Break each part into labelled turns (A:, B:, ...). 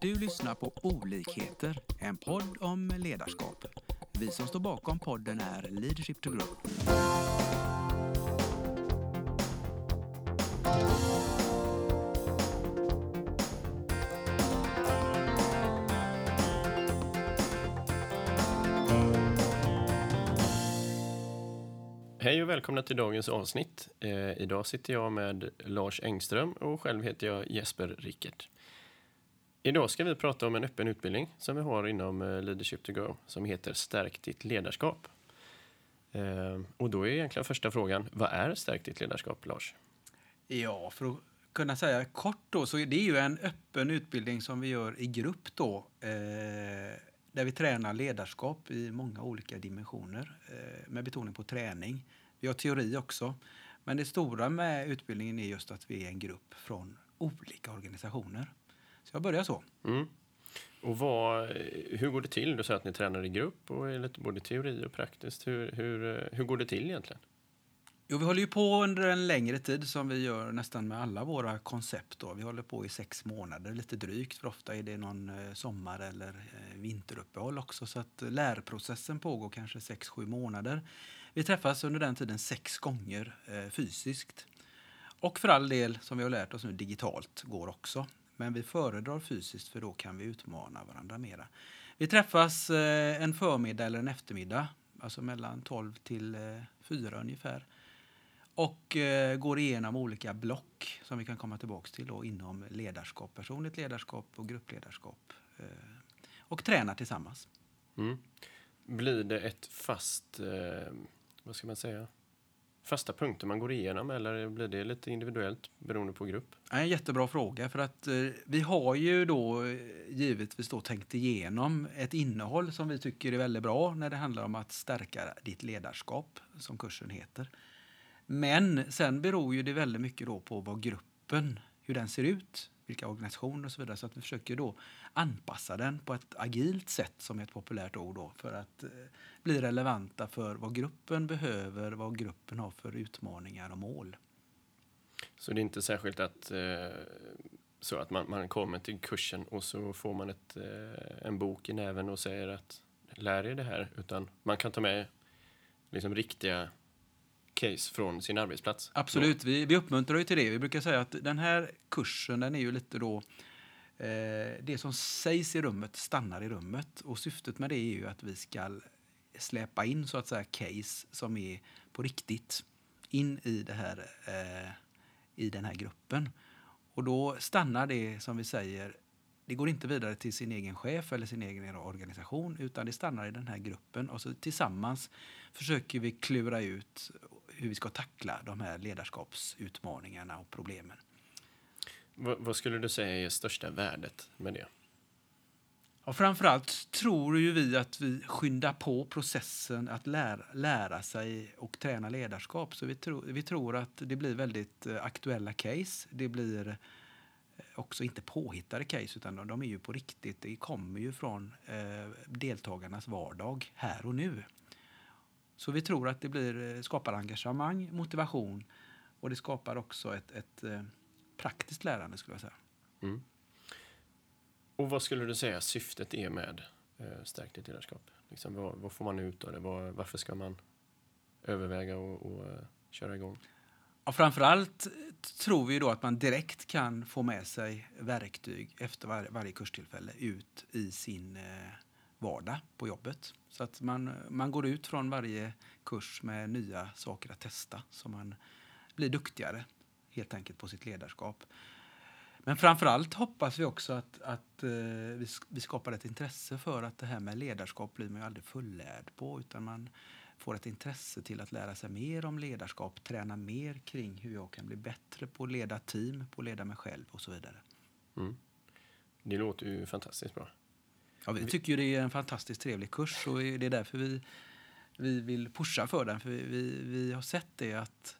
A: Du lyssnar på Olikheter, en podd om ledarskap. Vi som står bakom podden är Leadership to Grow.
B: Hej och välkomna till dagens avsnitt. Eh, idag sitter jag med Lars Engström och själv heter jag Jesper Rickert. Idag ska vi prata om en öppen utbildning som vi har inom eh, Leadership to Go som heter Stärk ditt ledarskap. Eh, och då är egentligen första frågan, vad är Stärk ditt ledarskap, Lars?
A: Ja, för att kunna säga kort då, så är det ju en öppen utbildning som vi gör i grupp då. Eh, där vi tränar ledarskap i många olika dimensioner eh, med betoning på träning. Vi har teori också. Men det stora med utbildningen är just att vi är en grupp från olika organisationer. Så jag börjar så.
B: Mm. Och vad, hur går det till? Du säger att ni tränar i grupp och är lite både teori och praktiskt. Hur, hur, hur går det till egentligen?
A: Jo, vi håller ju på under en längre tid som vi gör nästan med alla våra koncept. Då. Vi håller på i sex månader, lite drygt, för ofta är det någon eh, sommar eller eh, vinteruppehåll också. Så att lärprocessen pågår kanske sex, sju månader. Vi träffas under den tiden sex gånger eh, fysiskt. Och för all del, som vi har lärt oss nu, digitalt går också. Men vi föredrar fysiskt för då kan vi utmana varandra mera. Vi träffas eh, en förmiddag eller en eftermiddag, alltså mellan 12 till eh, 4 ungefär och eh, går igenom olika block som vi kan komma tillbaka till då, inom ledarskap, personligt ledarskap och gruppledarskap. Och tränar tillsammans.
B: Mm. Blir det ett fast, vad ska man säga, fasta punkter man går igenom eller blir det lite individuellt beroende på grupp?
A: En jättebra fråga för att eh, vi har ju då eh, givetvis då tänkt igenom ett innehåll som vi tycker är väldigt bra när det handlar om att stärka ditt ledarskap som kursen heter. Men sen beror ju det väldigt mycket då på vad gruppen, hur den ser ut, vilka organisationer och så vidare. Så att vi försöker då anpassa den på ett agilt sätt, som är ett populärt ord då, för att eh, bli relevanta för vad gruppen behöver, vad gruppen har för utmaningar och mål.
B: Så det är inte särskilt att, eh, så att man, man kommer till kursen och så får man ett, eh, en bok i näven och säger att lär er det här, utan man kan ta med liksom riktiga case från sin arbetsplats.
A: Absolut, vi, vi uppmuntrar ju till det. Vi brukar säga att den här kursen den är ju lite då eh, det som sägs i rummet stannar i rummet och syftet med det är ju att vi ska släpa in så att säga case som är på riktigt in i, det här, eh, i den här gruppen. Och då stannar det som vi säger det går inte vidare till sin egen chef eller sin egen organisation utan det stannar i den här gruppen och så tillsammans försöker vi klura ut hur vi ska tackla de här ledarskapsutmaningarna och problemen.
B: Vad, vad skulle du säga är största värdet med det?
A: Ja, framförallt tror ju vi att vi skyndar på processen att lära, lära sig och träna ledarskap. Så vi, tro, vi tror att det blir väldigt eh, aktuella case. Det blir eh, också inte påhittade case, utan de, de är ju på riktigt. Det kommer ju från eh, deltagarnas vardag här och nu. Så vi tror att det blir, eh, skapar engagemang, motivation och det skapar också ett, ett eh, praktiskt lärande skulle jag säga. Mm.
B: Och vad skulle du säga syftet är med eh, Stärk ditt ledarskap? Liksom, vad, vad, får man ut av det? Var, varför ska man överväga och, och uh, köra igång?
A: Ja, framförallt tror vi då att man direkt kan få med sig verktyg efter var, varje kurstillfälle ut i sin eh, vardag på jobbet. Så att man, man går ut från varje kurs med nya saker att testa så man blir duktigare helt enkelt på sitt ledarskap. Men framför allt hoppas vi också att, att eh, vi, vi skapar ett intresse för att det här med ledarskap blir man ju aldrig fullärd på utan man får ett intresse till att lära sig mer om ledarskap, träna mer kring hur jag kan bli bättre på att leda team, på att leda mig själv och så vidare. Mm.
B: Det låter ju fantastiskt bra.
A: Ja, vi tycker ju det är en fantastiskt trevlig kurs och det är därför vi, vi vill pusha för den. För vi, vi har sett det att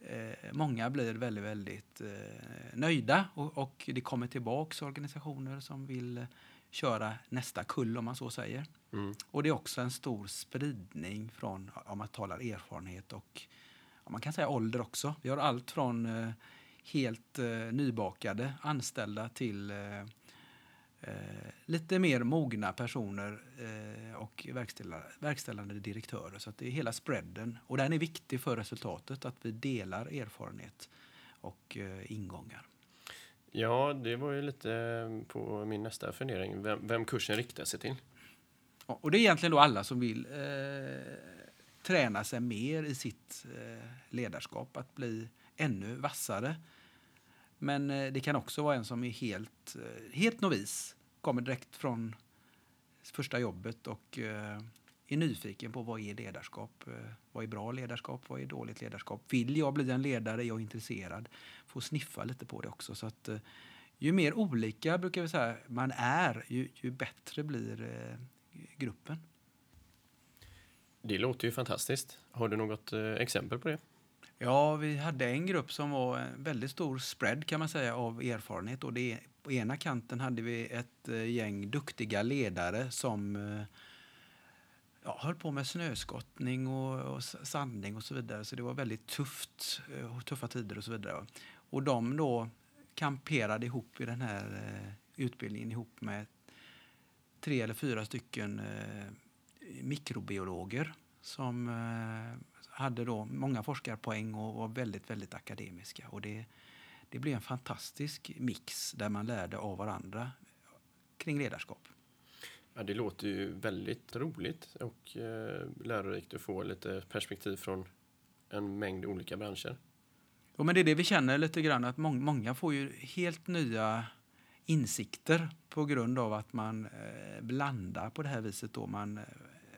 A: eh, många blir väldigt, väldigt eh, nöjda och, och det kommer tillbaks organisationer som vill köra nästa kull om man så säger. Mm. Och det är också en stor spridning från, om man talar erfarenhet och man kan säga ålder också. Vi har allt från eh, helt eh, nybakade anställda till eh, eh, lite mer mogna personer eh, och verkställande, verkställande direktörer. Så det är hela spreaden. Och den är viktig för resultatet, att vi delar erfarenhet och eh, ingångar.
B: Ja, det var ju lite eh, på min nästa fundering, vem, vem kursen riktar sig till.
A: Och det är egentligen då alla som vill eh, träna sig mer i sitt eh, ledarskap, att bli ännu vassare. Men eh, det kan också vara en som är helt, helt novis, kommer direkt från första jobbet och eh, är nyfiken på vad är ledarskap? Eh, vad är bra ledarskap? Vad är dåligt ledarskap? Vill jag bli en ledare? Är jag intresserad? Få sniffa lite på det också. Så att, eh, ju mer olika brukar vi säga, man är, ju, ju bättre blir gruppen.
B: Det låter ju fantastiskt. Har du något exempel på det?
A: Ja, vi hade en grupp som var en väldigt stor spread kan man säga av erfarenhet. Och det, på ena kanten hade vi ett eh, gäng duktiga ledare som eh, ja, höll på med snöskottning och, och sandning och så vidare. Så det var väldigt tufft, eh, tuffa tider och så vidare. Och de då kamperade ihop i den här utbildningen ihop med tre eller fyra stycken eh, mikrobiologer som eh, hade då många forskarpoäng och var väldigt, väldigt akademiska. Och det, det blev en fantastisk mix där man lärde av varandra kring ledarskap.
B: Ja, det låter ju väldigt roligt och eh, lärorikt att få lite perspektiv från en mängd olika branscher.
A: Ja, men det är det vi känner lite grann, att må många får ju helt nya insikter på grund av att man eh, blandar på det här viset. Då. Man eh,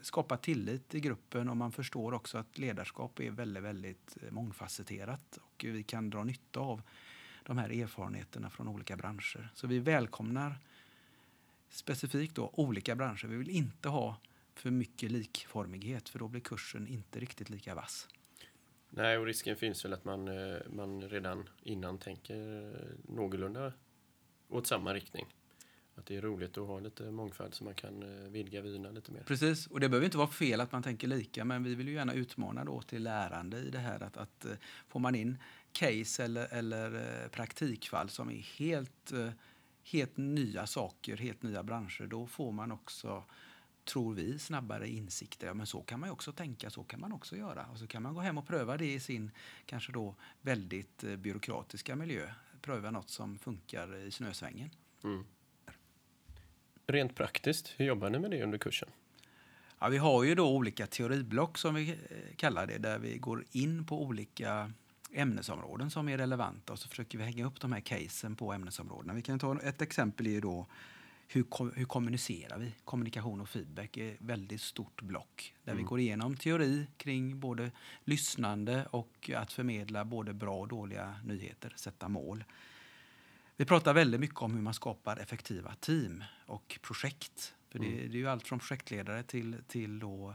A: skapar tillit i gruppen och man förstår också att ledarskap är väldigt, väldigt eh, mångfacetterat och vi kan dra nytta av de här erfarenheterna från olika branscher. Så vi välkomnar specifikt då olika branscher. Vi vill inte ha för mycket likformighet för då blir kursen inte riktigt lika vass.
B: Nej, och risken finns väl att man, eh, man redan innan tänker någorlunda åt samma riktning. Att det är roligt att ha lite mångfald så man kan eh, vidga vyerna lite mer.
A: Precis, och det behöver inte vara fel att man tänker lika, men vi vill ju gärna utmana då till lärande i det här att, att eh, får man in case eller, eller praktikfall som är helt helt nya saker, helt nya branscher, då får man också, tror vi, snabbare insikter. Ja, men så kan man också tänka, så kan man också göra. Och så kan man gå hem och pröva det i sin kanske då väldigt eh, byråkratiska miljö. Pröva något som funkar i snösvängen. Mm.
B: Rent praktiskt, hur jobbar ni med det under kursen?
A: Ja, vi har ju då olika teoriblock som vi eh, kallar det, där vi går in på olika ämnesområden som är relevanta och så försöker vi hänga upp de här casen på ämnesområdena. Vi kan ta ett exempel är då hur, hur kommunicerar vi? Kommunikation och feedback är ett väldigt stort block där mm. vi går igenom teori kring både lyssnande och att förmedla både bra och dåliga nyheter, sätta mål. Vi pratar väldigt mycket om hur man skapar effektiva team och projekt. För det, mm. det är ju allt från projektledare till, till då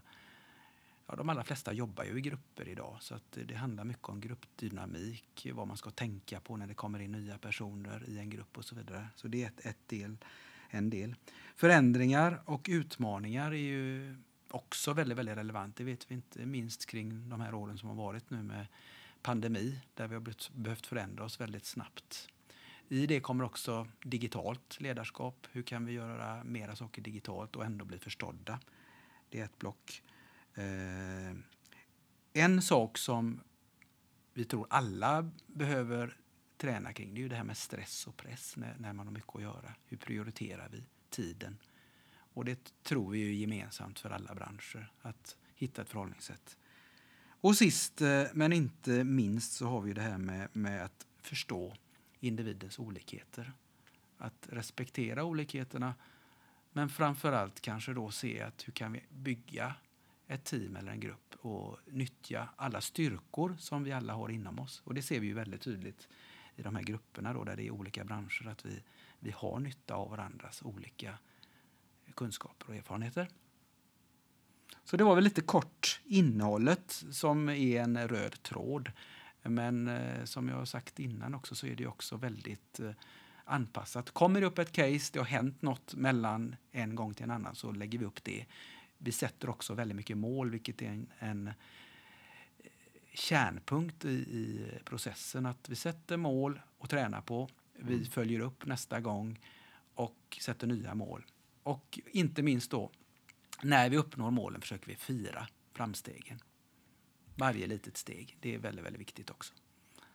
A: ja, de allra flesta jobbar ju i grupper idag så att det handlar mycket om gruppdynamik, vad man ska tänka på när det kommer in nya personer i en grupp och så vidare. Så det är ett, ett del, en del. Förändringar och utmaningar är ju också väldigt, väldigt relevant. Det vet vi inte minst kring de här åren som har varit nu med pandemi där vi har behövt förändra oss väldigt snabbt. I det kommer också digitalt ledarskap. Hur kan vi göra mera saker digitalt och ändå bli förstådda? Det är ett block. Eh, en sak som vi tror alla behöver träna kring det är ju det här med stress och press när, när man har mycket att göra. Hur prioriterar vi tiden? Och det tror vi ju gemensamt för alla branscher, att hitta ett förhållningssätt. Och sist eh, men inte minst så har vi det här med, med att förstå individens olikheter. Att respektera olikheterna men framför allt kanske då se att hur kan vi bygga ett team eller en grupp och nyttja alla styrkor som vi alla har inom oss. Och det ser vi ju väldigt tydligt i de här grupperna då, där det är olika branscher, att vi, vi har nytta av varandras olika kunskaper och erfarenheter. Så det var väl lite kort innehållet som är en röd tråd. Men eh, som jag har sagt innan också så är det också väldigt eh, anpassat. Kommer det upp ett case, det har hänt något mellan en gång till en annan så lägger vi upp det vi sätter också väldigt mycket mål, vilket är en, en eh, kärnpunkt i, i, processen. Att vi sätter mål och tränar på. Vi mm. följer upp nästa gång och sätter nya mål. Och inte minst då, när vi uppnår målen försöker vi fira framstegen. Varje litet steg. Det är väldigt, väldigt viktigt också.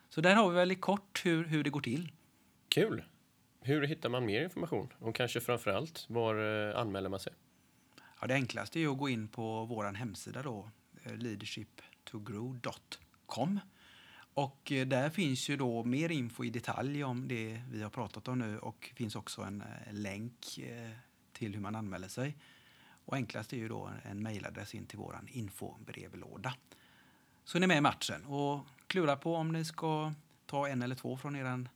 A: Så där har vi väldigt kort hur, hur det går till.
B: Kul! Hur hittar man mer information? Och kanske framför allt, var eh, anmäler man sig?
A: Ja, det enklaste är att gå in på vår hemsida då, eh, leadershiptogrow.com. Och eh, där finns ju då mer info i detalj om det vi har pratat om nu och finns också en eh, länk till hur man anmäler sig. Och enklast är ju då en mejladress in till vår infobrevlåda. Så är ni med i matchen och klura på om ni ska ta en eller två från eran,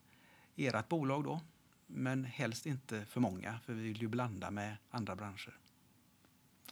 A: ert bolag då. Men helst inte för många, för vi vill ju blanda med andra branscher.